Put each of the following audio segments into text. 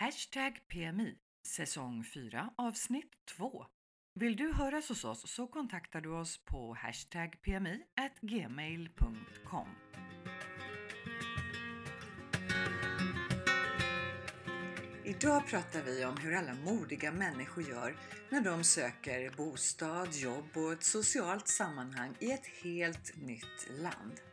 Hashtag PMI, säsong 4, avsnitt 2. Vill du höras hos oss så kontaktar du oss på hashtag PMI gmail.com. Idag pratar vi om hur alla modiga människor gör när de söker bostad, jobb och ett socialt sammanhang i ett helt nytt land.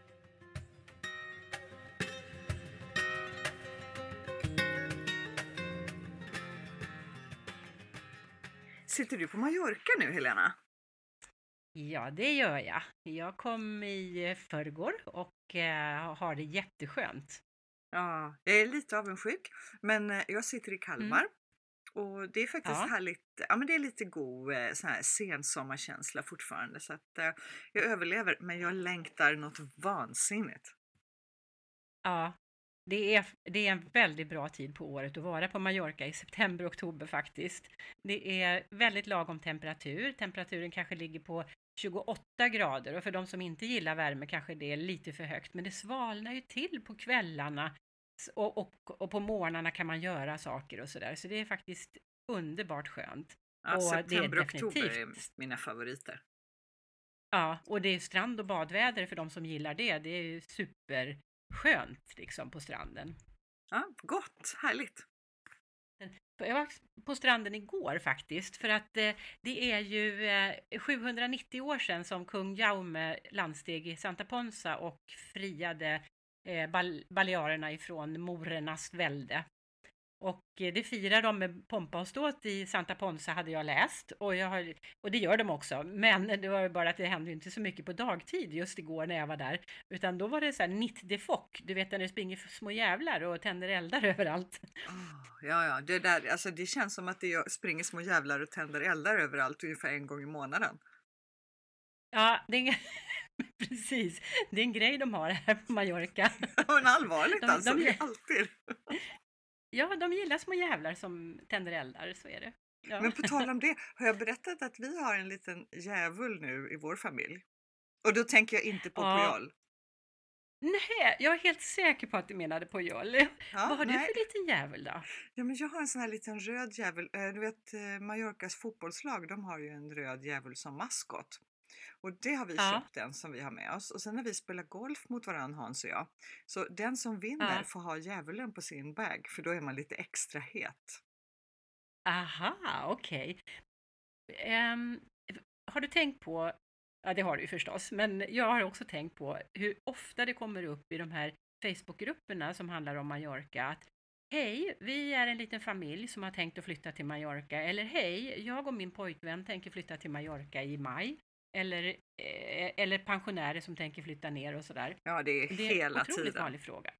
Sitter du på Mallorca nu Helena? Ja, det gör jag. Jag kom i förrgår och eh, har det jätteskönt. Ja, jag är lite avundsjuk, men eh, jag sitter i Kalmar mm. och det är faktiskt ja. härligt. Ja, men det är lite god eh, så här sensommarkänsla fortfarande så att eh, jag överlever, men jag längtar något vansinnigt. Ja, det är, det är en väldigt bra tid på året att vara på Mallorca i september och oktober faktiskt. Det är väldigt lagom temperatur. Temperaturen kanske ligger på 28 grader och för de som inte gillar värme kanske det är lite för högt. Men det svalnar ju till på kvällarna och, och, och på morgnarna kan man göra saker och sådär. Så det är faktiskt underbart skönt. Ja, och september och oktober är mina favoriter. Ja, och det är strand och badväder för de som gillar det. Det är super skönt liksom på stranden. Ja, gott, härligt. Jag var på stranden igår faktiskt, för att eh, det är ju eh, 790 år sedan som kung Jaume landsteg i Santa Ponsa och friade eh, Bal Balearerna ifrån morernas välde. Och eh, det firar de med pompa och ståt i Santa Ponsa hade jag läst och, jag har, och det gör de också. Men det var bara att det hände inte så mycket på dagtid just igår när jag var där. Utan då var det så här nitt de fock, du vet när det springer små jävlar och tänder eldar överallt. Oh, ja, ja, det där, alltså det känns som att det springer små jävlar och tänder eldar överallt ungefär en gång i månaden. Ja, det är Precis, det är en grej de har här på Mallorca. men allvarligt de, alltså, de, de, alltid. Ja, de gillar små jävlar som tänder eldar, så är det. Ja. Men på tal om det, har jag berättat att vi har en liten djävul nu i vår familj? Och då tänker jag inte på ja. Pujol. Nej, jag är helt säker på att du menade Pujol. Ja, Vad har nej. du för liten djävul då? Ja, men jag har en sån här liten röd djävul. Eh, du vet eh, Mallorcas fotbollslag, de har ju en röd djävul som maskot. Och det har vi ja. köpt den som vi har med oss. Och sen när vi spelar golf mot varandra Hans och jag. Så den som vinner ja. får ha djävulen på sin bag för då är man lite extra het. Aha, okej. Okay. Um, har du tänkt på, ja det har du ju förstås, men jag har också tänkt på hur ofta det kommer upp i de här Facebookgrupperna som handlar om Mallorca att Hej, vi är en liten familj som har tänkt att flytta till Mallorca. Eller hej, jag och min pojkvän tänker flytta till Mallorca i maj eller, eh, eller pensionärer som tänker flytta ner och sådär. Ja, det är hela tiden. Det är en otroligt tiden. vanlig fråga.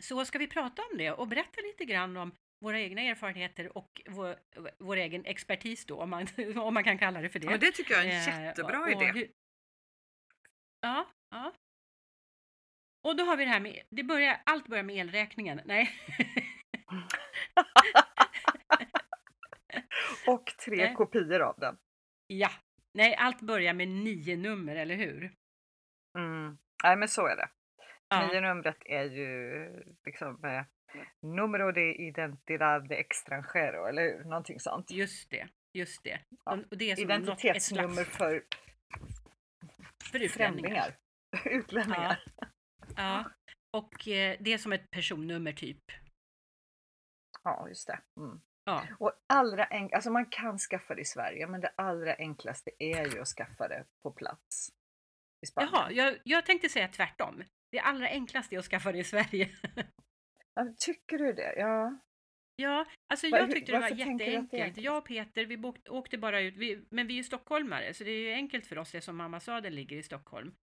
Så ska vi prata om det och berätta lite grann om våra egna erfarenheter och vår, vår egen expertis då, om man, om man kan kalla det för det. Ja, det tycker jag är en eh, jättebra och, idé. Hur, ja, ja. Och då har vi det här med, det börjar, allt börjar med elräkningen. Nej. och tre Nej. kopior av den. Ja, nej, allt börjar med nio nummer, eller hur? Mm. Nej, men så är det. Ja. Nio numret är ju liksom eh, numero de identidad de extranjero, eller hur? Någonting sånt. Just det, just det. Ja. Och det är Identitetsnummer slags... för, för främlingar. Utlänningar. Ja. ja. Och eh, det är som ett personnummer typ. Ja, just det. Mm. Ja. Och allra enk- alltså man kan skaffa det i Sverige, men det allra enklaste är ju att skaffa det på plats. I Spanien. Jaha, jag, jag tänkte säga tvärtom. Det allra enklaste är att skaffa det i Sverige. ja, tycker du det? Ja. Ja, alltså jag tyckte det var jätteenkelt. Jag och Peter, vi åkte bara ut, vi, men vi är ju stockholmare, så det är ju enkelt för oss eftersom ambassaden ligger i Stockholm.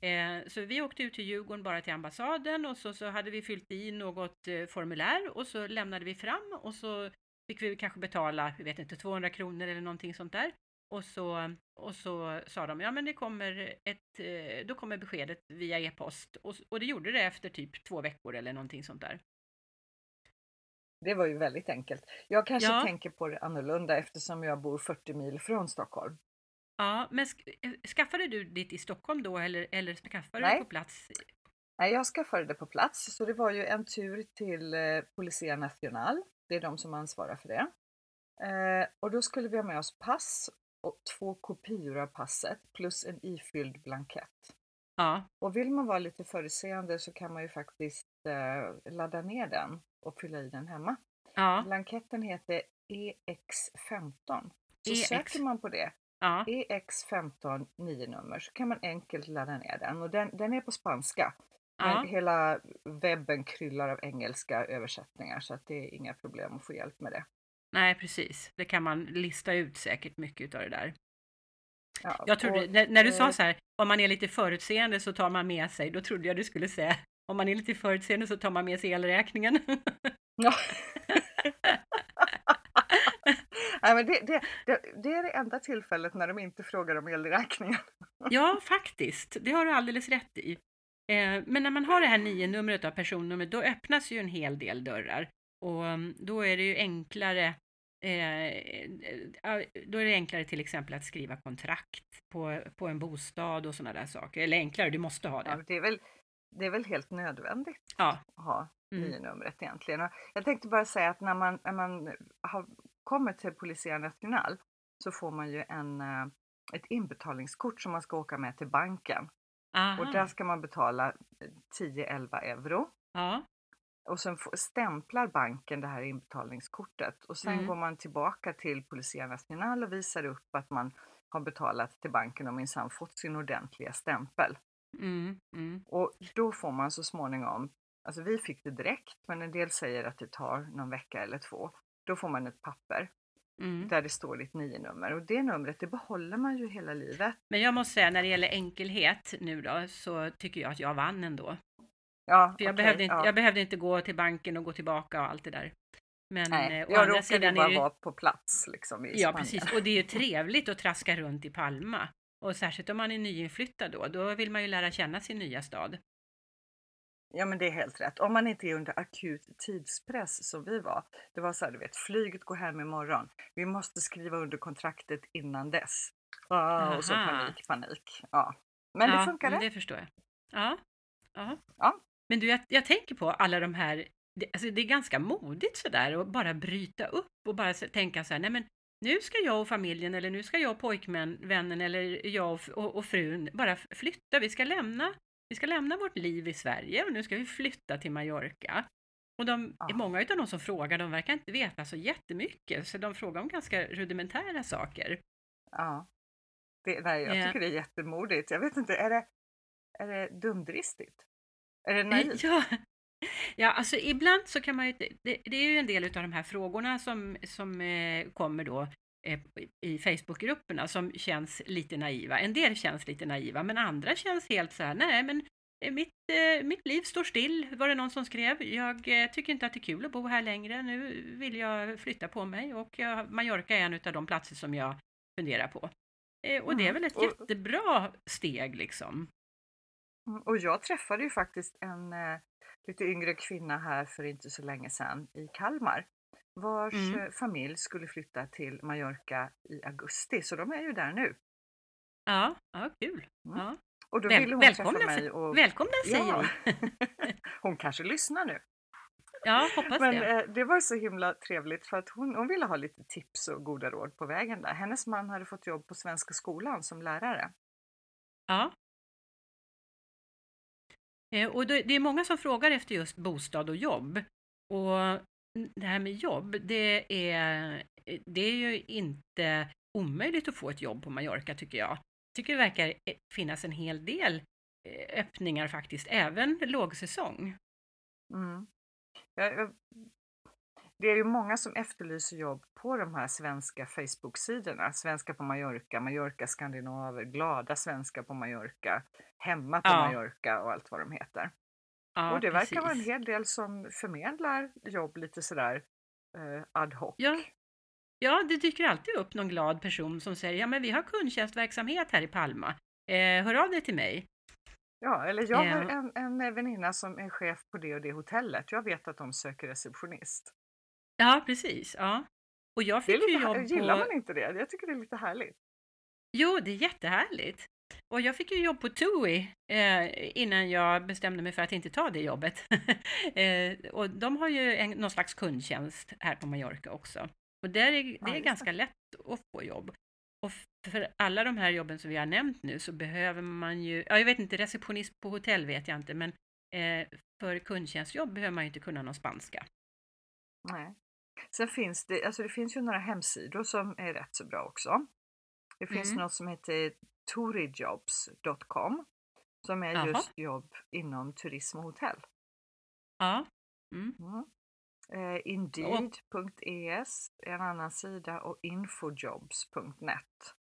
Eh, så vi åkte ut till Djurgården bara till ambassaden och så, så hade vi fyllt i något eh, formulär och så lämnade vi fram och så fick vi kanske betala, jag vet inte, 200 kronor eller någonting sånt där. Och så, och så sa de, ja men det kommer ett, eh, då kommer beskedet via e-post. Och, och det gjorde det efter typ två veckor eller någonting sånt där. Det var ju väldigt enkelt. Jag kanske ja. tänker på det annorlunda eftersom jag bor 40 mil från Stockholm. Ja, men sk skaffade du ditt i Stockholm då eller, eller skaffade Nej. du på plats? Nej, jag skaffade det på plats, så det var ju en tur till eh, Policia Nacional. Det är de som ansvarar för det. Eh, och då skulle vi ha med oss pass och två kopior av passet plus en ifylld blankett. Ja. Och vill man vara lite förutseende så kan man ju faktiskt eh, ladda ner den och fylla i den hemma. Ja. Blanketten heter EX15. Så EX. söker man på det, Ja. EX15 9 nummer, så kan man enkelt ladda ner den. Och den, den är på spanska. Men hela webben kryllar av engelska översättningar så att det är inga problem att få hjälp med det. Nej, precis. Det kan man lista ut säkert mycket av det där. Ja, Jag trodde, och, när, när du eh, sa så här, om man är lite förutseende så tar man med sig, då trodde jag du skulle säga, om man är lite förutseende så tar man med sig elräkningen. Ja. Nej, men det, det, det, det är det enda tillfället när de inte frågar om elräkningen. ja, faktiskt. Det har du alldeles rätt i. Eh, men när man har det här nio numret av personnumret, då öppnas ju en hel del dörrar. Och mm, då är det ju enklare eh, eh, då är det enklare till exempel att skriva kontrakt på, på en bostad och sådana där saker. Eller enklare, du måste ha Ja, det. det, är väl, det är väl helt nödvändigt Ja, att ha Mm. numret egentligen. Och jag tänkte bara säga att när man, när man har, kommer till Policia Nacional så får man ju en, ett inbetalningskort som man ska åka med till banken. Och där aha. ska man betala 10-11 euro. Ja, Och sen stämplar banken det här inbetalningskortet och sen Mm. går man tillbaka till Policia Nacional och visar upp att man har betalat till banken och minsann fått sin ordentliga stämpel. mm, mm. Och då får man så småningom, alltså vi fick det direkt men en del säger att det tar någon vecka eller två. Då får man ett papper Mm. där det står ditt nio-nummer och det numret det behåller man ju hela livet. Men jag måste säga när det gäller enkelhet nu då så tycker jag att jag vann ändå. Ja, För jag, okej, behövde inte, ja. jag behövde inte gå till banken och gå tillbaka och allt det där. Men Nej, eh, å jag andra råkade sidan bara är ju, vara på plats liksom i Ja, Spanien. precis. Och det är ju trevligt att traska runt i Palma. Och särskilt om man är nyinflyttad då, då vill man ju lära känna sin nya stad. Ja men det är helt rätt. Om man inte är under akut tidspress som vi var. Det var så här, du vet, flyget går hem imorgon. Vi måste skriva under kontraktet innan dess. Ah, och så panik, panik. Ja. Men det ja, funkade. mm, Det förstår jag. Ja. ja. Ja. Men du, jag, jag tänker på alla de här, det, alltså det är ganska modigt sådär att bara bryta upp och bara tänka så här, nej men nu ska jag och familjen eller nu ska jag och pojkvännen eller jag och, och, och frun bara flytta. Vi ska lämna vi ska lämna vårt liv i Sverige och nu ska vi flytta till Mallorca. Och de, Ja. många av de som frågar, de verkar inte veta så jättemycket, så de frågar om ganska rudimentära saker. Ja. Det, nej, jag Ja. tycker det är jättemodigt. Jag vet inte, är det, är det dumdristigt? Är det naivt? Ja. ja, alltså ibland så kan man ju, det, det är ju en del av de här frågorna som, som eh, kommer då i Facebookgrupperna som känns lite naiva. En del känns lite naiva, men andra känns helt så här, nej men eh, mitt, eh, mitt liv står still, var det någon som skrev. Jag eh, tycker inte att det är kul att bo här längre. Nu vill jag flytta på mig och jag, Mallorca är en av de platser som jag funderar på. Eh, och det är Mm. väl ett Och- jättebra steg liksom. Mm, Och jag träffade ju faktiskt en eh, lite yngre kvinna här för inte så länge sedan i Kalmar vars Mm. eh, familj skulle flytta till Mallorca i augusti, så de är ju där nu. Ja, ja kul. Mm. Ja. Och då Väl- ville hon välkomna träffa mig och Välkomna säger Ja. vi. hon kanske lyssnar nu. Ja, hoppas Men det. eh, det var så himla trevligt för att hon, hon ville ha lite tips och goda råd på vägen där. Hennes man hade fått jobb på Svenska skolan som lärare. Ja. Eh, Och det det är många som frågar efter just bostad och jobb. Och det här med jobb, det är, det är ju inte omöjligt att få ett jobb på Mallorca tycker jag. Jag tycker det verkar eh, finnas en hel del eh, öppningar faktiskt, även lågsäsong. Mm. Jag, det är ju många som efterlyser jobb på de här svenska Facebook-sidorna. Svenska på Mallorca, Mallorca skandinaver, glada svenskar på Mallorca, hemma på Ja. Mallorca och allt vad de heter. Ja, och det verkar vara en precis. hel del som förmedlar jobb lite sådär eh, ad hoc. Ja. Ja, det dyker alltid upp någon glad person som säger ja men vi har kundtjänstverksamhet här i Palma. Eh, hör av dig till mig. Ja, eller jag har Ja. en, en väninna som är chef på det och det hotellet. Jag vet att de söker receptionist. Ja, precis. Ja. Och jag Det fick ju jobb här- gillar på... man inte det? Jag tycker det är lite härligt. Jo, det är jättehärligt. Och jag fick ju jobb på TUI eh, innan jag bestämde mig för att inte ta det jobbet. eh, och de har ju en, någon slags kundtjänst här på Mallorca också. Och där är, det är ganska lätt att få jobb. Och för alla de här jobben som vi har nämnt nu så behöver man ju, ja jag vet inte, receptionist på hotell vet jag inte, men eh, för kundtjänstjobb behöver man ju inte kunna någon spanska. Nej. Sen finns det, alltså det finns ju några hemsidor som är rätt så bra också. Det finns mm. något som heter tourijobs.com som är Aha. just jobb inom turism och hotell. Ja. Mm. Mm. Eh, Indeed.es är en annan sida och infojobs.net.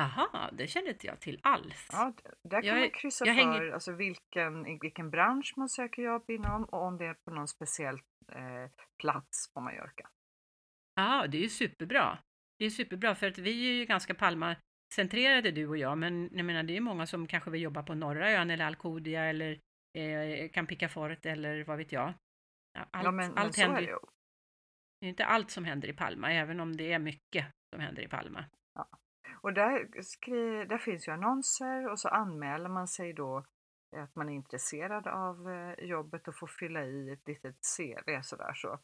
Aha, det kände inte jag till alls. Ja, där kan jag, man kryssa för hänger... alltså vilken, vilken bransch man söker jobb inom och om det är på någon speciell eh, plats på Mallorca. Ja, det är ju superbra. Det är superbra för att vi är ju ganska Palma-centrerade du och jag, men jag menar det är många som kanske vill jobba på norra ön eller Alcudia eller eh, Campica Fort eller vad vet jag. Allt, ja, men, allt men händer, är det. Det är inte allt som händer i Palma, även om det är mycket som händer i Palma. Ja. Och där, skri, där finns ju annonser och så anmäler man sig då att man är intresserad av eh, jobbet och får fylla i ett litet CV sådär så.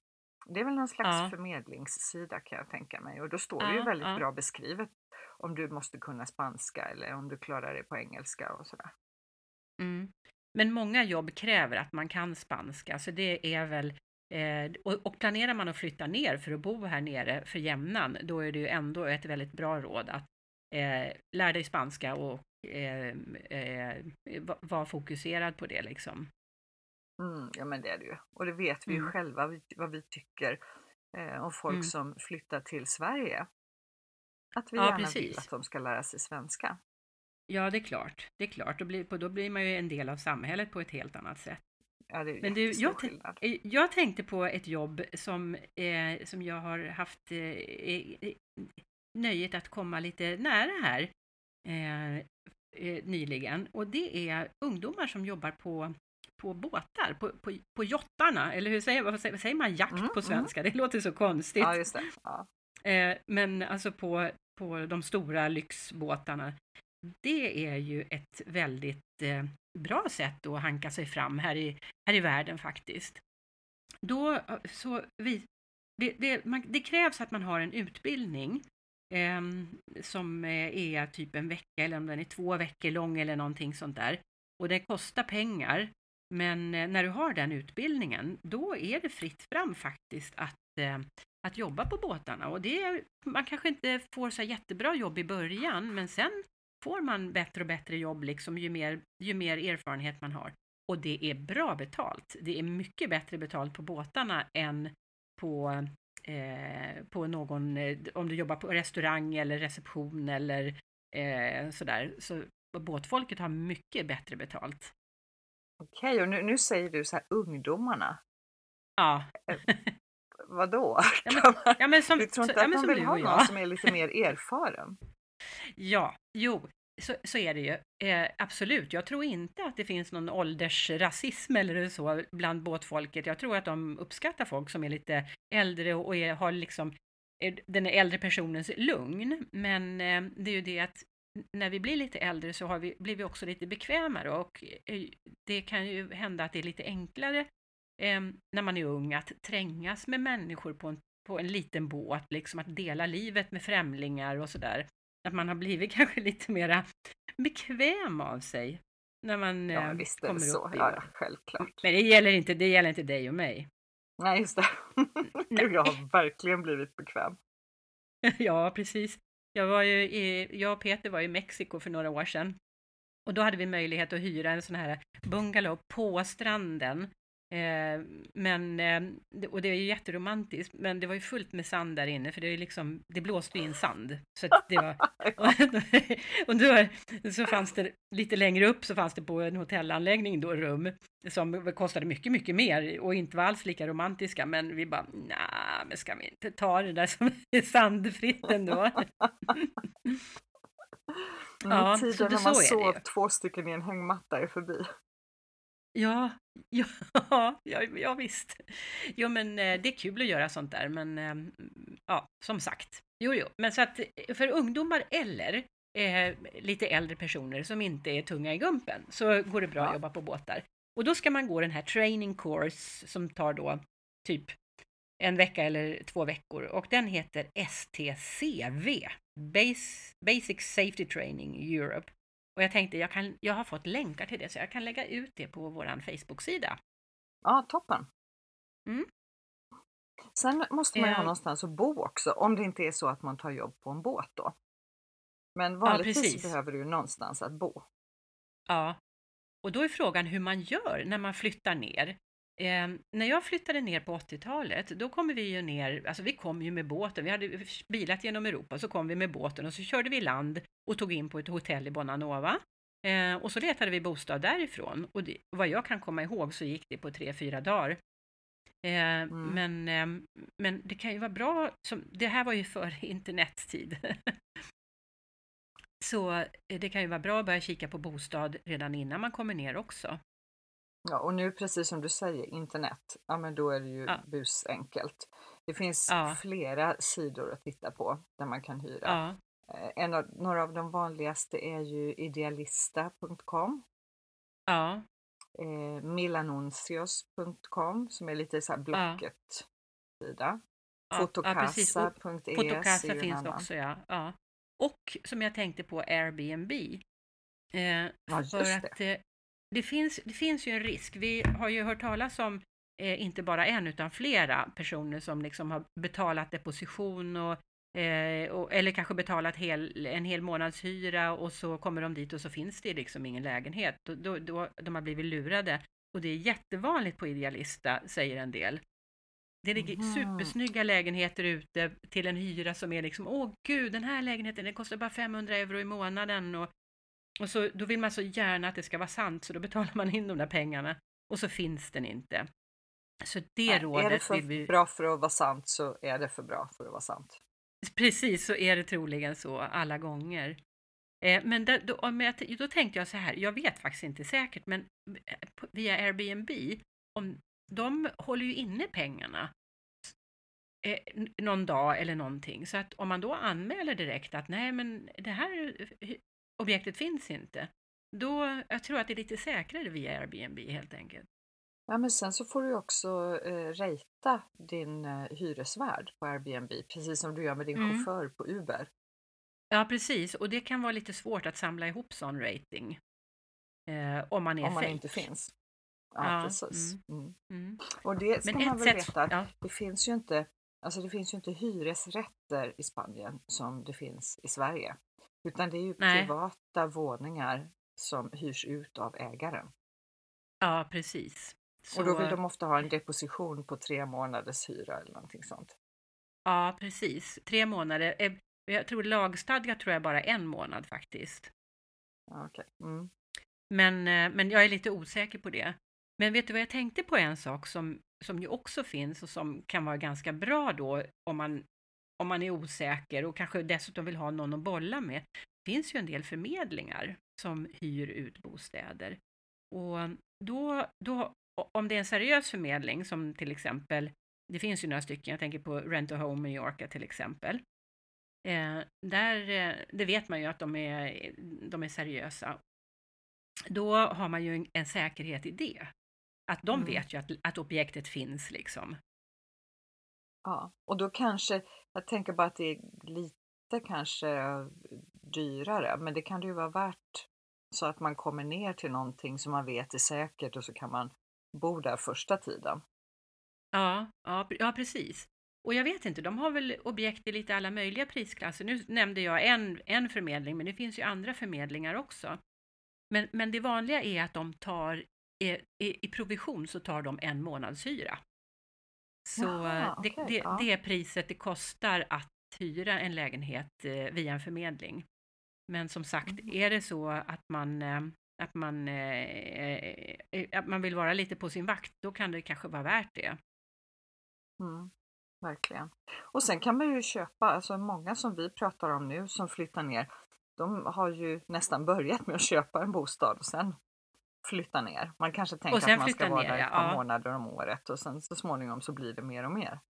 Det är väl någon slags ja. förmedlingssida kan jag tänka mig och då står ja, det ju väldigt ja. bra beskrivet om du måste kunna spanska eller om du klarar dig på engelska och sådär. Mm. Men många jobb kräver att man kan spanska, så det är väl eh, och, och, planerar man att flytta ner för att bo här nere för jämnan, då är det ju ändå ett väldigt bra råd att eh, lära dig spanska och eh, eh, vara fokuserad på det liksom. Mm, ja men det är det ju. Och det vet vi ju mm. själva vad vi tycker eh, om folk mm. som flyttar till Sverige. Att vi ja, gärna precis. vill att de ska lära sig svenska. Ja, det är klart. Det är klart. Då blir, då blir man ju en del av samhället på ett helt annat sätt. Ja, Men du, jag. Eh, jag tänkte på ett jobb som, eh, som jag har haft eh, eh, nöjet att komma lite nära här eh, eh, nyligen. Och det är ungdomar som jobbar på, på båtar, på, på, på jottarna. Eller hur säger, vad säger, säger man jakt mm, på svenska? Mm. Det låter så konstigt. Ja, just det. Ja. men alltså på, på de stora lyxbåtarna det är ju ett väldigt eh, bra sätt att hanka sig fram här i, här i världen faktiskt. Då, eh, så vi, det, det, man, det krävs att man har en utbildning eh, som är typ en vecka eller om den är två veckor lång eller någonting sånt där. Och det kostar pengar. Men eh, när du har den utbildningen, då är det fritt fram faktiskt att, eh, att jobba på båtarna. Och det, man kanske inte får så jättebra jobb i början, men sen får man bättre och bättre jobb liksom ju mer, ju mer erfarenhet man har. Och det är bra betalt. Det är mycket bättre betalt på båtarna än på, eh, på någon, eh, om du jobbar på restaurang eller reception eller eh, sådär. Så båtfolket har mycket bättre betalt. Okej, och nu, nu säger du så här ungdomarna. Ja. Vadå? Ja, men, ja, men som, du tror inte så, att ja, de vill ha någon som är lite mer erfaren? Ja, jo, så, så är det ju. Eh, absolut, jag tror inte att det finns någon åldersrasism eller så bland båtfolket. Jag tror att de uppskattar folk som är lite äldre och är, har liksom eh, den äldre personens lugn. Men eh, det är ju det att när vi blir lite äldre så har vi, blir vi också lite bekvämare och eh, det kan ju hända att det är lite enklare eh, när man är ung att trängas med människor på en, på en liten båt, liksom att dela livet med främlingar och sådär att man har blivit kanske lite mera bekväm av sig när man ja, eh, visst kommer så. upp i ja, ja, självklart. Men det gäller, inte, det gäller inte dig och mig. Nej, just det. Nej. Jag har verkligen blivit bekväm. ja, precis. Jag, var ju i, jag och Peter var i Mexiko för några år sedan. Och då hade vi möjlighet att hyra en sån här bungalow på stranden Eh, men, eh, och det är ju jätteromantiskt, men det var ju fullt med sand där inne för det, är liksom, det blåste in sand. Så det var, och, och då så fanns det lite längre upp så fanns det på en hotellanläggning då rum som kostade mycket, mycket mer och inte var alls lika romantiska. Men vi bara, nej, men ska vi inte ta det där som är sandfritt ändå? ja, tiden när man sov två stycken i en hängmatta är förbi. Ja, ja, ja, ja visst. Jo, men eh, det är kul att göra sånt där, men ehm, ja, som sagt. Jo, jo, men så att för ungdomar eller eh, lite äldre personer som inte är tunga i gumpen så går det bra ja. att jobba på båtar. Och då ska man gå den här training course som tar då typ en vecka eller två veckor och den heter STCV, Basic Safety Training Europe. Och jag tänkte, jag, kan, jag har fått länkar till det så jag kan lägga ut det på vår Facebook-sida. Ja, toppen! Mm. Sen måste man ju ha någonstans att bo också, om det inte är så att man tar jobb på en båt då. Men vanligtvis ja, behöver du någonstans att bo. Ja, och då är frågan hur man gör när man flyttar ner. Eh, när jag flyttade ner på 80-talet, då kom vi ju ner, alltså vi kom ju med båten, vi hade bilat genom Europa, så kom vi med båten och så körde vi land och tog in på ett hotell i Bonanova. Eh, och så letade vi bostad därifrån och det, vad jag kan komma ihåg så gick det på tre, fyra dagar. Eh, mm. men, eh, men det kan ju vara bra, som, det här var ju före internettid. så eh, det kan ju vara bra att börja kika på bostad redan innan man kommer ner också. Ja, och nu precis som du säger, internet, ja men då är det ju ja. busenkelt. Det finns ja. flera sidor att titta på där man kan hyra. Ja. Eh, en av, några av de vanligaste är ju idealista.com. Ja. Eh, Milanuncios.com som är lite så här Blocket-sida. Ja. Fotokasa.e Fotokasa finns också ja. ja. Och som jag tänkte på Airbnb. Eh, ja, för att det. Det, finns, det finns ju en risk. Vi har ju hört talas om eh, inte bara en utan flera personer som liksom har betalat deposition och Eh, och, eller kanske betalat hel, en hel månads hyra och så kommer de dit och så finns det liksom ingen lägenhet. Då, då, då, de har blivit lurade. Och det är jättevanligt på Idealista, säger en del. Det ligger mm. supersnygga lägenheter ute till en hyra som är liksom, åh gud, den här lägenheten, den kostar bara 500 euro i månaden. Och, och så, då vill man så gärna att det ska vara sant, så då betalar man in de där pengarna. Och så finns den inte. Så det Nej, rådet Är det för vi... bra för att vara sant så är det för bra för att vara sant. Precis, så är det troligen så alla gånger. Eh, men då, då, då tänkte jag så här, jag vet faktiskt inte säkert, men eh, via Airbnb, om, de håller ju inne pengarna eh, någon dag eller någonting. Så att om man då anmäler direkt att nej, men det här objektet finns inte, då jag tror att det är lite säkrare via Airbnb helt enkelt. Ja, men sen så får du också eh, rejta din eh, hyresvärd på Airbnb, precis som du gör med din mm. chaufför på Uber. Ja, precis. Och det kan vara lite svårt att samla ihop sån rating. Eh, om man är Om man fake. inte finns. Ja, ja precis. Mm. Mm. mm. Och det ska Men man väl sätt, veta, ja. det finns ju inte Alltså det finns ju inte hyresrätter i Spanien som det finns i Sverige. Utan det är ju Nej. privata våningar som hyrs ut av ägaren. Ja, precis. Så... Och då vill de ofta ha en deposition på tre månaders hyra eller någonting sånt. Ja, precis. Tre månader. Jag tror lagstadgat tror jag bara en månad faktiskt. Okay. Mm. Men, eh, men jag är lite osäker på det. Men vet du vad jag tänkte på en sak som, som ju också finns och som kan vara ganska bra då om man, om man är osäker och kanske dessutom vill ha någon att bolla med. Det finns ju en del förmedlingar som hyr ut bostäder. Och då, då om det är en seriös förmedling som till exempel, det finns ju några stycken, jag tänker på Rent a Home Mallorca till exempel. Eh, där, eh, det vet man ju att de är, de är seriösa. Då har man ju en, en säkerhet i det. Att de mm. vet ju att, att objektet finns liksom. Ja, och då kanske, jag tänker bara att det är lite kanske dyrare, men det kan det ju vara värt så att man kommer ner till någonting som man vet är säkert och så kan man bo där första tiden. Ja, ja, ja precis. Och jag vet inte, de har väl objekt i lite alla möjliga prisklasser. Nu nämnde jag en, en förmedling, men det finns ju andra förmedlingar också. Men, men det vanliga är att de tar, i, i, i provision så tar de en månadshyra. Så Jaha, det, okay, det, ja. det priset det kostar att hyra en lägenhet eh, via en förmedling. Men som sagt, mm. är det så att man eh, att man, eh, eh, att man vill vara lite på sin vakt, då kan det kanske vara värt det. Mm, verkligen. Och sen kan man ju köpa, alltså många som vi pratar om nu som flyttar ner, de har ju nästan börjat med att köpa en bostad och sen flytta ner. Man kanske tänker att man ska vara ner, där ett par ja. månader om året och sen så småningom så blir det mer och mer.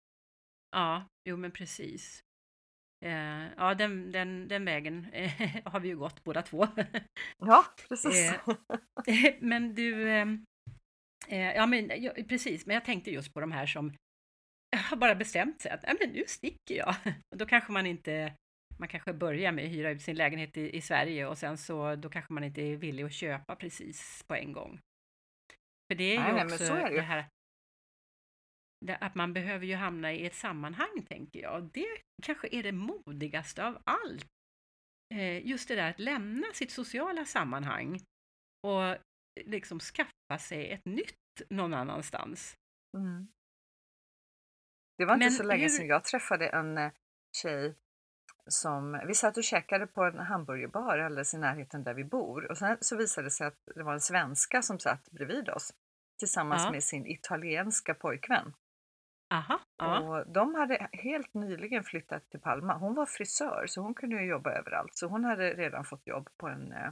Ja, jo men precis. Eh, ja, den, den, den vägen eh, har vi ju gått båda två. Ja, precis. Eh, men du, ehm, eh, ja men ja, precis, men jag tänkte just på de här som har bara bestämt sig att men nu sticker jag. Och då kanske man inte, man kanske börjar med att hyra ut sin lägenhet i, i Sverige och sen så då kanske man inte är villig att köpa precis på en gång. För det är ju Nej, nej, också är det det här det, att man behöver ju hamna i ett sammanhang, tänker jag. Det kanske är det modigaste av allt. Eh, just det där att lämna sitt sociala sammanhang och liksom skaffa sig ett nytt någon annanstans. Mm. Det var inte Men så länge hur- sedan jag träffade en eh, tjej som, vi satt och käkade på en hamburgerbar alldeles i närheten där vi bor och sen så visade det sig att det var en svenska som satt bredvid oss tillsammans Ja. med sin italienska pojkvän. Aha, ja, Och de hade helt nyligen flyttat till Palma. Hon var frisör så hon kunde jobba överallt. Så hon hade redan fått jobb på en eh,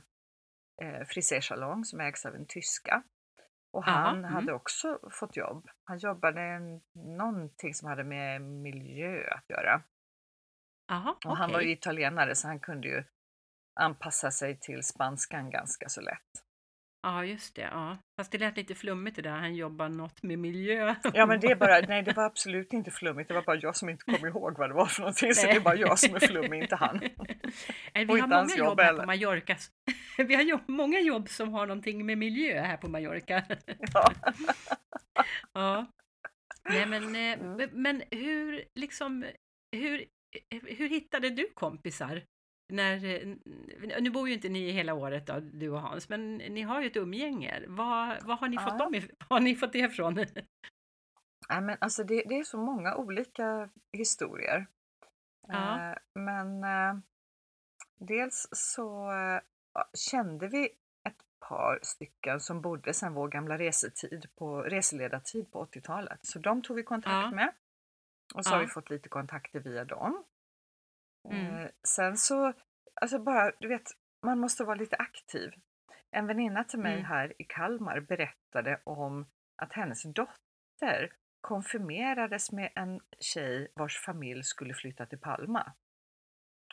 eh, frisersalong som ägs av en tyska. Och Aha, han mm. hade också fått jobb. Han jobbade någonting som hade med miljö att göra. Aha, Och han var ju italienare så han kunde ju anpassa sig till spanskan ganska så lätt. Ja, just det. Ja. Fast det lät lite flummigt det där, han jobbar något med miljö. Ja men det bara, nej det var absolut inte flummigt, det var bara jag som inte kom ihåg vad det var för någonting. Så det är bara jag som är flummig, inte han. Nej, Och vi har många jobb jobb här på Mallorca. Vi har jobb, många jobb som har någonting med miljö här på Mallorca. Ja. Ja. Nej, men, eh, men hur, liksom, hur, hur hittade du kompisar? När, eh, nu bor ju inte ni hela året då, du och Hans, men ni har ju ett umgänge. Vad, vad har, ni fått Ja. dem if- har ni fått det ifrån? Nej, men alltså det, det är så många olika historier. Ja. Eh, men eh, dels så eh, ja, kände vi ett par stycken som bodde sedan vår gamla resetid på, reseledartid på 80-talet. Så de tog vi kontakt Ja. med. Och så har Ja. vi fått lite kontakter via dem. Mm. Eh, sen så, alltså bara, du vet, man måste vara lite aktiv. En väninna till mig Mm. här i Kalmar berättade om att hennes dotter konfirmerades med en tjej vars familj skulle flytta till Palma.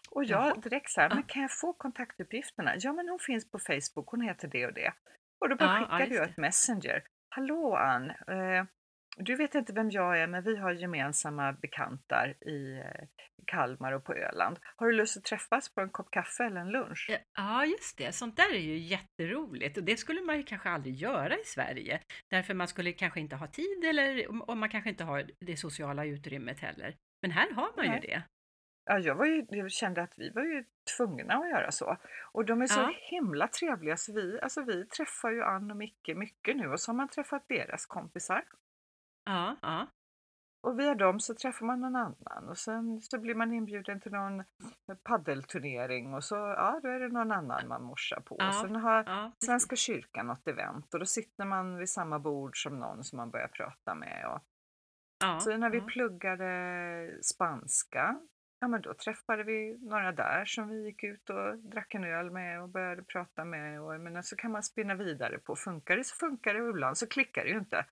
Och jag direkt så här, Ja. men kan jag få kontaktuppgifterna? Ja, men hon finns på Facebook, hon heter det och det. Och då bara Ja, skickade jag ett messenger. Hallå Ann, eh, du vet inte vem jag är, men vi har gemensamma bekantar i eh, Kalmar och på Öland. Har du lust att träffas på en kopp kaffe eller en lunch? Ja, just det. Sånt där är ju jätteroligt och det skulle man ju kanske aldrig göra i Sverige. Därför man skulle kanske inte ha tid eller och man kanske inte har det sociala utrymmet heller. Men här har man ju Nej. det. Ja, jag, var ju, jag kände att vi var ju tvungna att göra så. Och de är så Ja. himla trevliga så vi, alltså vi träffar ju Ann och Micke mycket nu och så har man träffat deras kompisar. Ja, ja, Och via dem så träffar man någon annan och sen så blir man inbjuden till någon paddelturnering och så ja, då är det någon annan man morsar på. Ja, Och sen har ja. Svenska kyrkan något event och då sitter man vid samma bord som någon som man börjar prata med. Och, ja, så när vi ja. pluggade spanska, ja men då träffade vi några där som vi gick ut och drack en öl med och började prata med. Och, menar, så kan man spinna vidare på, funkar det så funkar det och ibland så klickar det ju inte.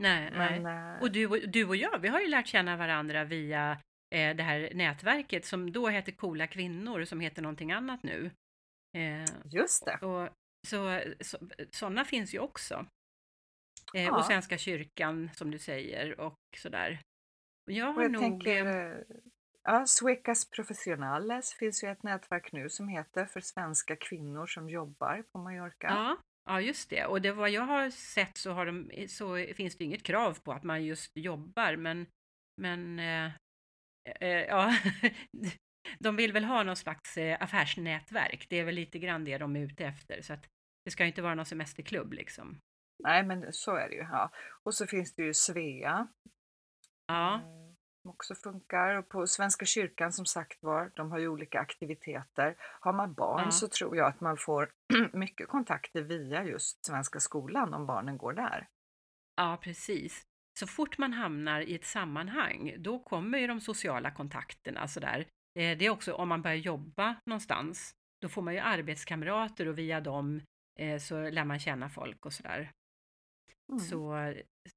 Nej, nej. Men, eh, Och du, du och jag, vi har ju lärt känna varandra via eh, det här nätverket som då hette Coola kvinnor som heter någonting annat nu. Eh, just det. och, så, så, sådana finns ju också. Eh, Ja. Och Svenska kyrkan som du säger och sådär. Jag Och har jag nog... tänker, eh, ja, Suecas Professionales finns ju ett nätverk nu som heter för svenska kvinnor som jobbar på Mallorca. Ja, ja, just det. Och det vad jag har sett så, har de, så finns det inget krav på att man just jobbar, men, men eh, eh, ja, de vill väl ha någon slags eh, affärsnätverk. Det är väl lite grann det de är ute efter. Så att det ska ju inte vara någon semesterklubb liksom. Nej, men så är det ju. Ja. Och så finns det ju Svea Ja, eh, som också funkar. Och på Svenska kyrkan som sagt var, de har ju olika aktiviteter. Har man barn Ja. så tror jag att man får mycket kontakter via just Svenska skolan om barnen går där. ja, precis. Så fort man hamnar i ett sammanhang, då kommer ju de sociala kontakterna sådär. Eh, Det är också om man börjar jobba någonstans, då får man ju arbetskamrater och via dem eh, så lär man känna folk och sådär. Mm. Så,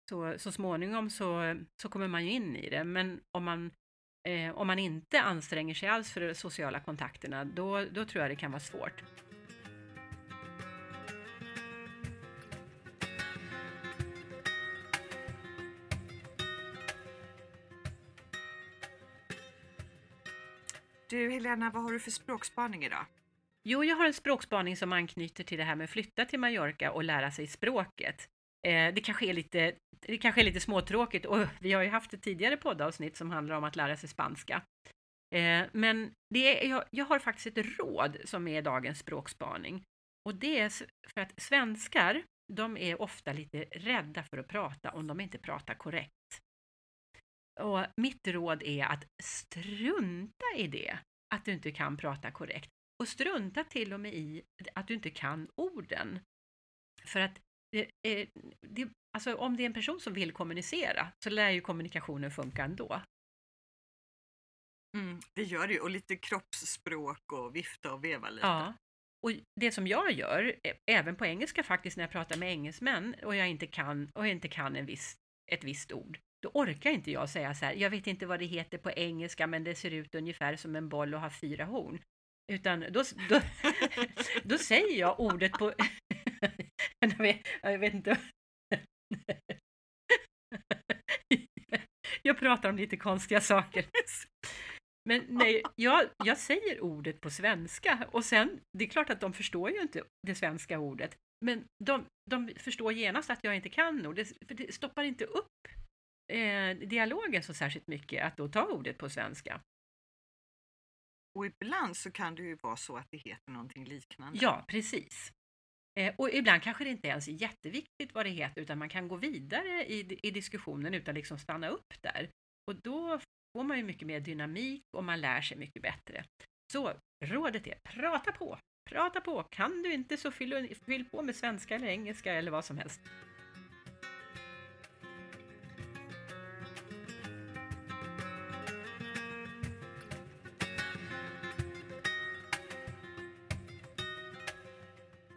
så, så småningom så, så kommer man ju in i det. Men om man Eh, om man inte anstränger sig alls för de sociala kontakterna, då, då tror jag det kan vara svårt. Du Helena, vad har du för språkspaning idag? Jo, jag har en språkspaning som anknyter till det här med att flytta till Mallorca och lära sig språket. Eh, det, kanske är lite, det kanske är lite småtråkigt och vi har ju haft ett tidigare poddavsnitt som handlar om att lära sig spanska. Eh, men det är, jag, jag har faktiskt ett råd som är dagens språkspaning. Och det är för att svenskar, de är ofta lite rädda för att prata om de inte pratar korrekt. Och mitt råd är att strunta i det, att du inte kan prata korrekt. Och strunta till och med i att du inte kan orden. För att det, det, alltså om det är en person som vill kommunicera så lär ju kommunikationen funka ändå. Mm, det gör det ju, och lite kroppsspråk och vifta och veva lite. Ja. Och det som jag gör, även på engelska faktiskt när jag pratar med engelsmän och jag inte kan, och jag inte kan en viss, ett visst ord, då orkar inte jag säga så här, jag vet inte vad det heter på engelska men det ser ut ungefär som en boll och har fyra horn. Utan då, då, då säger jag ordet på... jag, vet, jag vet inte. jag pratar om lite konstiga saker. Men nej, jag, jag säger ordet på svenska och sen, det är klart att de förstår ju inte det svenska ordet, men de, de förstår genast att jag inte kan ord, för det stoppar inte upp eh, dialogen så särskilt mycket att då ta ordet på svenska. Och ibland så kan det ju vara så att det heter någonting liknande. Ja, precis. Eh, och ibland kanske det inte ens är jätteviktigt vad det heter utan man kan gå vidare i, i diskussionen utan liksom stanna upp där. Och då får man ju mycket mer dynamik och man lär sig mycket bättre. Så rådet är prata på, prata på. Kan du inte så fyll, fyll på med svenska eller engelska eller vad som helst.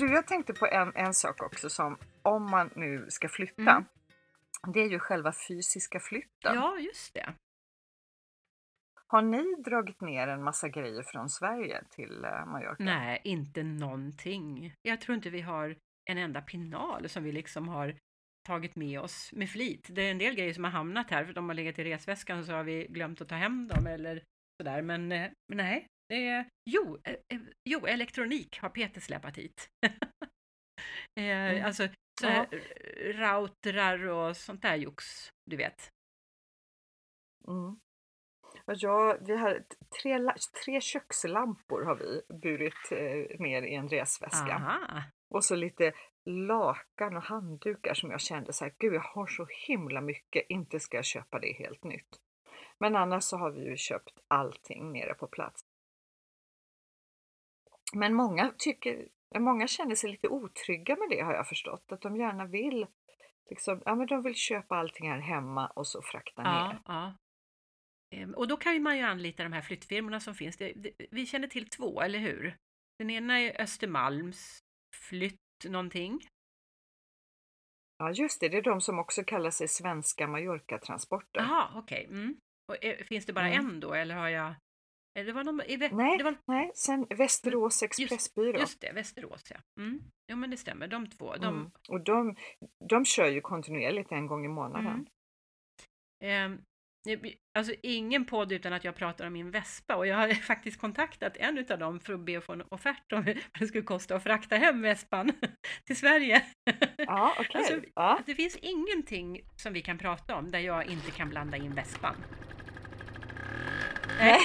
Du, jag tänkte på en, en sak också som om man nu ska flytta. Mm. Det är ju själva fysiska flytten. Ja, just det. Har ni dragit ner en massa grejer från Sverige till eh, Mallorca? Nej, inte någonting. Jag tror inte vi har en enda pinal som vi liksom har tagit med oss med flit. Det är en del grejer som har hamnat här, för de har legat i resväskan så har vi glömt att ta hem dem eller sådär. Men, eh, men nej, är, jo, eh, jo, elektronik har Peter släpat hit. mm. Alltså så här, routrar och sånt där jox, du vet. Mm. Ja, vi har tre, tre kökslampor har vi burit eh, ner i en resväska. Aha. Och så lite lakan och handdukar som jag kände så här, gud jag har så himla mycket, inte ska jag köpa det helt nytt. Men annars så har vi ju köpt allting nere på plats. Men många, tycker, många känner sig lite otrygga med det har jag förstått. Att de gärna vill liksom, ja, men de vill köpa allting här hemma och så frakta ja, ner. Ja. Ehm, och då kan man ju anlita de här flyttfirmorna som finns. Vi känner till två, eller hur? Den ena är Östermalms flytt någonting. Ja, just det. Det är de som också kallar sig Svenska Mallorca-transporter. Jaha, okej. Okay. Mm. finns det bara mm. en då, eller har jag det var någon, i, nej, det var... nej, sen Västerås Expressbyrå. Just, just det, Västerås ja. Mm. Jo men det stämmer, de två. De... Mm. Och de, de kör ju kontinuerligt en gång i månaden. Mm. Eh, alltså ingen podd utan att jag pratar om min vespa och jag har faktiskt kontaktat en av dem för att be att få en offert om vad det skulle kosta att frakta hem vespan till Sverige. Ja, okay. alltså, ja. Det finns ingenting som vi kan prata om där jag inte kan blanda in vespan. Nej.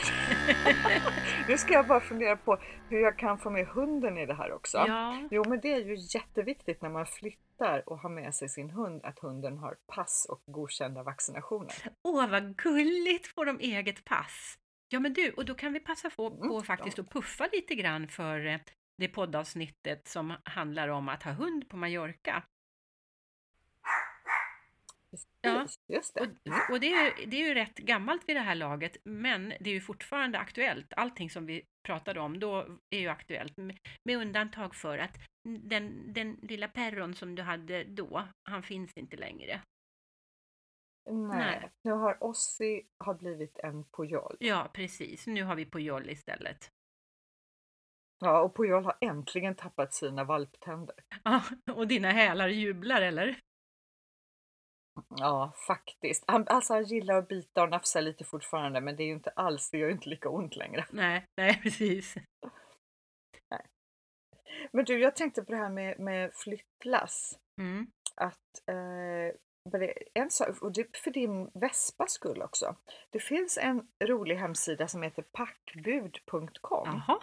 nu ska jag bara fundera på hur jag kan få med hunden i det här också. Ja. Jo, men det är ju jätteviktigt när man flyttar och har med sig sin hund att hunden har pass och godkända vaccinationer. Åh, vad gulligt! Får de eget pass? Ja, men du, och då kan vi passa på, på mm, faktiskt ja. att puffa lite grann för eh, det poddavsnittet som handlar om att ha hund på Mallorca. Ja, just det. Och, och det, är, det är ju rätt gammalt vid det här laget, men det är ju fortfarande aktuellt. Allting som vi pratade om då är ju aktuellt, med undantag för att den, den lilla perron som du hade då, han finns inte längre. Nej, Nej. nu har Ossi har blivit en Pujol. Ja, precis. Nu har vi Pujol istället. Ja, och Pujol har äntligen tappat sina valptänder. Ja, och dina hälar jublar, eller? Ja, faktiskt. Han, alltså han gillar att bita och nafsa lite fortfarande, men det är ju inte alls, det gör ju inte lika ont längre. Nej, nej, precis. Men du, jag tänkte på det här med, med flyttlass. Mm. Att, eh, en sak, och det för din vespas skull också. Det finns en rolig hemsida som heter packbud.com. Jaha,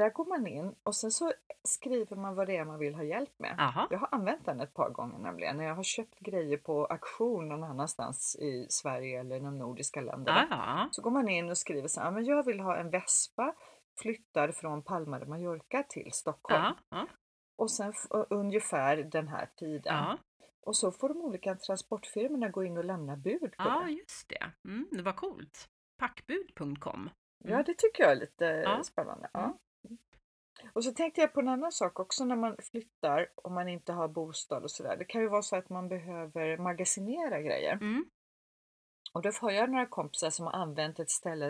Där går man in och sen så skriver man vad det är man vill ha hjälp med. jaha. Jag har använt den ett par gånger nämligen när jag har köpt grejer på auktion någon annanstans i Sverige eller de nordiska länderna. Ja, ja. Så går man in och skriver så här, men jag vill ha en vespa flyttad från Palma de Mallorca till Stockholm. Ja, ja, Och sen ungefär den här tiden. ja. Och så får de olika transportfirmorna gå in och lämna bud på ja det. just det. Mm, det var coolt. Packbud.com. Ja, det tycker jag är lite Ja. spännande. Mm. Ja. Och så tänkte jag på en annan sak också när man flyttar och man inte har bostad och sådär. Det kan ju vara så att man behöver magasinera grejer. Mm. Och då har jag några kompisar som har använt ett ställe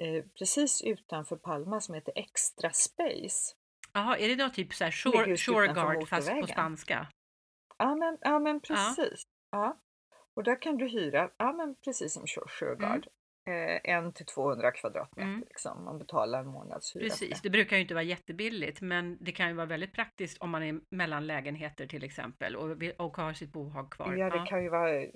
eh, precis utanför Palma som heter Extra Space. Jaha, är det då typ så här shore, just shore utanför guard fast på spanska? Ja men, ja, men precis. Ja. Och där kan du hyra, ja men precis som Shore- Sureguard, eh, en till 200 kvadratmeter Mm. liksom. Man betalar en månadshyra. Precis, det. brukar ju inte vara jättebilligt, men det kan ju vara väldigt praktiskt om man är mellan lägenheter till exempel och, och har sitt bohag kvar. Ja, det kan ju vara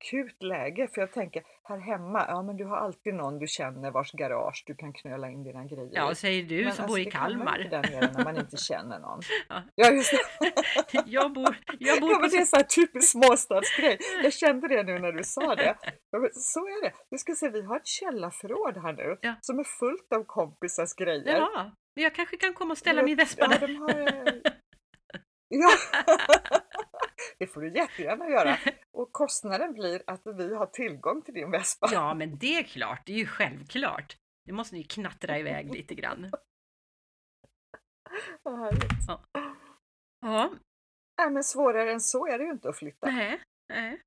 akut läge för jag tänker här hemma, ja men du har alltid någon du känner vars garage du kan knöla in dina grejer ja, säger du Men som alltså, bor i det Kalmar. inte där nere när man inte känner någon. Ja. Ja, just det. jag bor, jag bor Ja, men det är så här typisk småstadsgrej. Jag kände det nu när du sa det. Ja, Så är det. Du ska se, vi har ett källarförråd här nu Ja. som är fullt av kompisars grejer. Men jag kanske kan komma och ställa min vespa ja, där. eh, ja. Det får du jättegärna göra. Och kostnaden blir att vi har tillgång till din vespa. Ja, men det är klart, det är ju självklart. Det måste ni knattra iväg lite grann. Vad härligt. Ja, Nej, men svårare än så är det ju inte att flytta. nej, nej.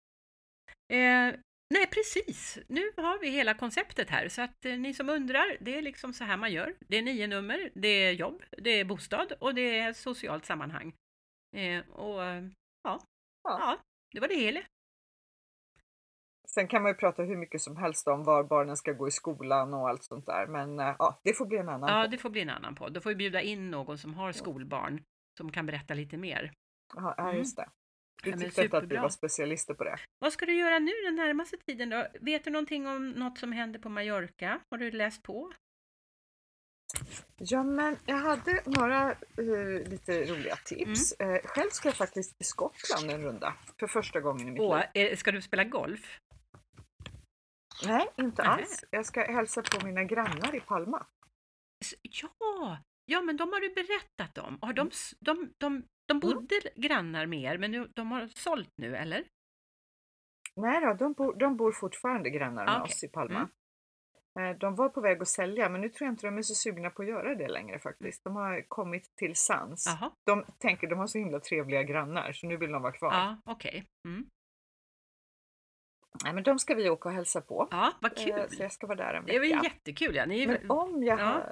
Eh, nej, precis. Nu har vi hela konceptet här, så att eh, ni som undrar, det är liksom så här man gör. Det är nio nummer, det är jobb, det är bostad och det är socialt sammanhang. Eh, och ja, Ja. det var det hela. Sen kan man ju prata hur mycket som helst om var barnen ska gå i skolan och allt sånt där. Men eh, ja, det får bli en annan Ja, podd. det får bli en annan podd. Då får vi bjuda in någon som har skolbarn som kan berätta lite mer. Ja, Mm. just det. Du Ja, tyckte inte att vi var specialister på det. Vad ska du göra nu den närmaste tiden då? Vet du någonting om något som händer på Mallorca? Har du läst på? Ja, men jag hade några eh, lite roliga tips. Mm. Eh, själv ska jag faktiskt till Skottland en runda för första gången i mitt Åh, liv. eh, ska du spela golf? Nej, inte Nähä. alls. Jag ska hälsa på mina grannar i Palma. Ja, ja men de har du berättat om. Har de, Mm. de, de, de bodde grannar med er, men nu, de har sålt nu, eller? Nej då, de bor, de bor fortfarande grannar med Ah, okej. oss i Palma. Eh, De var på väg att sälja men nu tror jag inte de är så sugna på att göra det längre faktiskt. De har kommit till sans. Jaha, De tänker de har så himla trevliga grannar så nu vill de vara kvar. ja, okej. Mm. Nej, men de ska vi åka och hälsa på. Ja, vad Eh, kul! Så jag ska vara där en Det är vecka. jättekul, ja. Ni Men om jag Ja.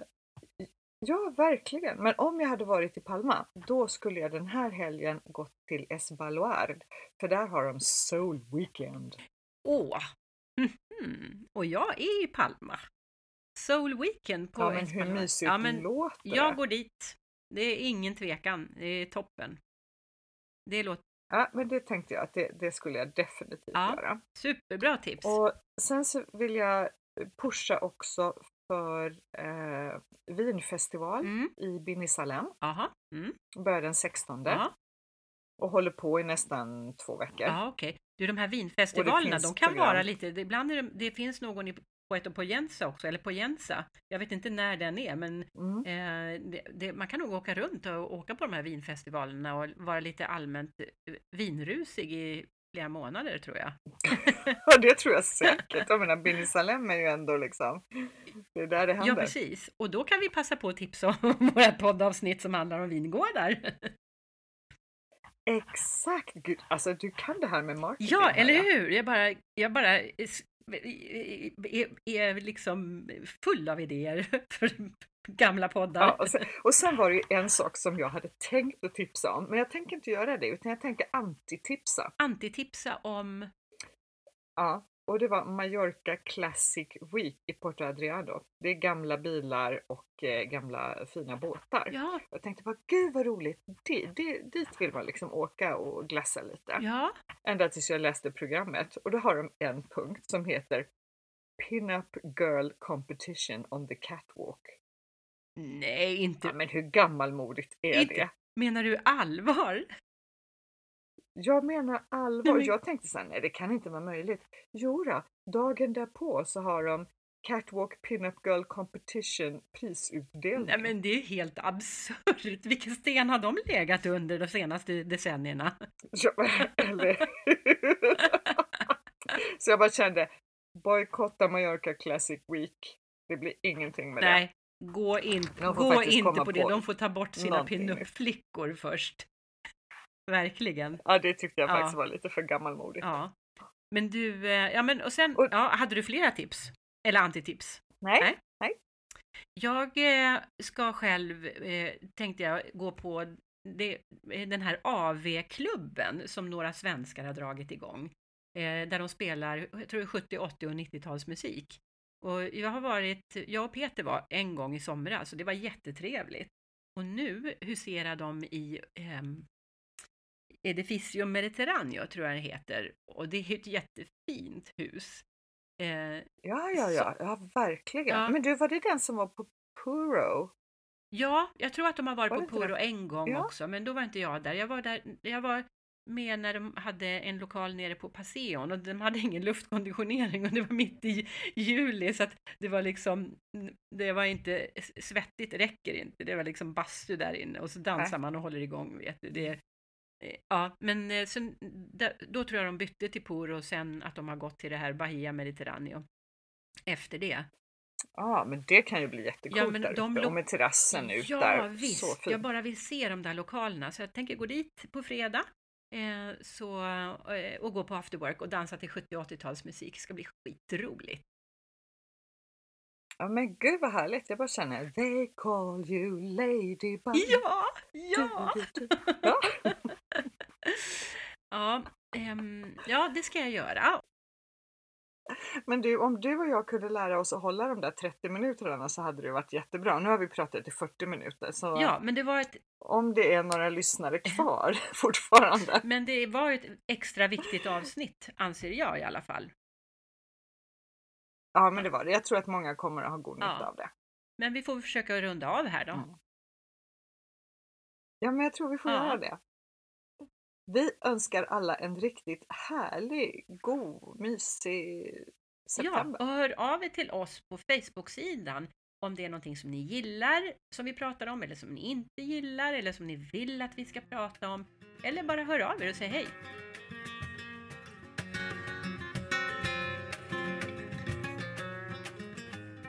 Ja, verkligen. Men om jag hade varit i Palma, då skulle jag den här helgen gått till Esbaluard. För där har de Soul Weekend. Åh! Mhm. Och jag är i Palma. Soul Weekend på Ja, men hur mysigt Ja, men låter jag går dit. Det är ingen tvekan. Det är toppen. Det låter Ja, men det tänkte jag att det, det skulle jag definitivt Ja. göra. superbra tips. Och sen så vill jag pusha också för eh, vinfestival Mm. i Binisalem. Aha. Mm. Börjar den 16 Ja, och håller på i nästan två veckor. ja okej. Du, de här vinfestivalerna, de kan program. vara lite... det- Ibland är det, det finns någon i Puerto Poyensa också, eller Poyensa. Jag vet inte när den är, men Mm. eh, det, det, man kan nog åka runt och åka på de här vinfestivalerna och vara lite allmänt eh, vinrusig i flera månader, tror jag. Ja, det tror jag säkert. Jag menar, Binisalem är ju ändå liksom, det är där det Ja, händer. precis. Och då kan vi passa på att tipsa om våra poddavsnitt som handlar om vingårdar. Exakt! Gud, alltså du kan det här med marketing. Ja, eller hur? Jag bara, jag bara är, är liksom full av idéer för gamla poddar. Ja, och, sen, och sen var det ju en sak som jag hade tänkt att tipsa om, men jag tänker inte göra det utan jag tänker antitipsa. Antitipsa om? Ja, och det var Mallorca Classic Week i Porto Adriado. Det är gamla bilar och eh, gamla fina båtar. Ja. Jag tänkte bara, gud vad roligt, det, det, dit vill man liksom åka och glassa lite. Ja. Ända tills jag läste programmet och då har de en punkt som heter Pin-up Girl Competition on the Catwalk. Nej, inte... Ja, men hur gammalmodigt är inte. det? Menar du allvar? Jag menar allvar. Men... Jag tänkte så här, nej det kan inte vara möjligt. Jo då, dagen därpå så har de Catwalk Pinup Girl Competition prisutdelning. Nej men det är helt absurt. Vilken sten har de legat under de senaste decennierna? Ja, eller Så jag bara kände, bojkotta Mallorca Classic Week. Det blir ingenting med Nej, det. gå, in, gå inte på det. De får ta bort sina pinup-flickor först. Verkligen. Ja, det tyckte jag faktiskt var lite för gammalmodigt. Ja. Men du, eh, ja men och sen, och, ja, hade du flera tips? Eller antitips? Nej. nej. nej. Jag eh, ska själv, eh, tänkte jag, gå på det, den här AV-klubben som några svenskar har dragit igång. Där de spelar, jag tror 70, 80 och 90-talsmusik. Och jag har varit, jag och Peter var en gång i somras och det var jättetrevligt. Och nu huserar de i eh, Edificio Mediterraneo tror jag det heter. Och det är ett jättefint hus. Eh, ja, ja, ja, ja, verkligen. Ja. Men du, var det den som var på Puro? Ja, jag tror att de har varit var på Puro en gång ja. också, men då var inte jag där. Jag var där, jag var med när de hade en lokal nere på Passeon och de hade ingen luftkonditionering och det var mitt i juli så att det var liksom, det var inte svettigt, det räcker inte. Det var liksom bastu där inne och så dansar Nej. man och håller igång. Vet du. Det, ja, men eh, sen, då tror jag de bytte till Puro och sen att de har gått till det här Bahia Mediterraneo efter det. Ja, men det kan ju bli jättekult ja, men där de uppe och med terrassen ut ja, där. Ja, visst. Jag bara vill se de där lokalerna så jag tänker gå dit på fredag eh, så, eh, och gå på afterwork och dansa till 70 80-talsmusik. Det ska bli skitroligt. Ja men gud vad härligt, jag bara känner They call you Ladybug. Ja, ja! ja. ja, um, ja, det ska jag göra. Men du, om du och jag kunde lära oss att hålla de där 30 minuterna så hade det varit jättebra. Nu har vi pratat i 40 minuter. Så ja, men det var ett... Om det är några lyssnare kvar fortfarande. Men det var ett extra viktigt avsnitt, anser jag i alla fall. Ja, men det var det. Jag tror att många kommer att ha god nytta ja. av det. Men vi får försöka runda av här då. Mm. Ja, men jag tror vi får ja. göra det. Vi önskar alla en riktigt härlig, god, mysig september. Ja, och hör av er till oss på Facebook-sidan om det är någonting som ni gillar som vi pratar om eller som ni inte gillar eller som ni vill att vi ska prata om. Eller bara hör av er och säg hej.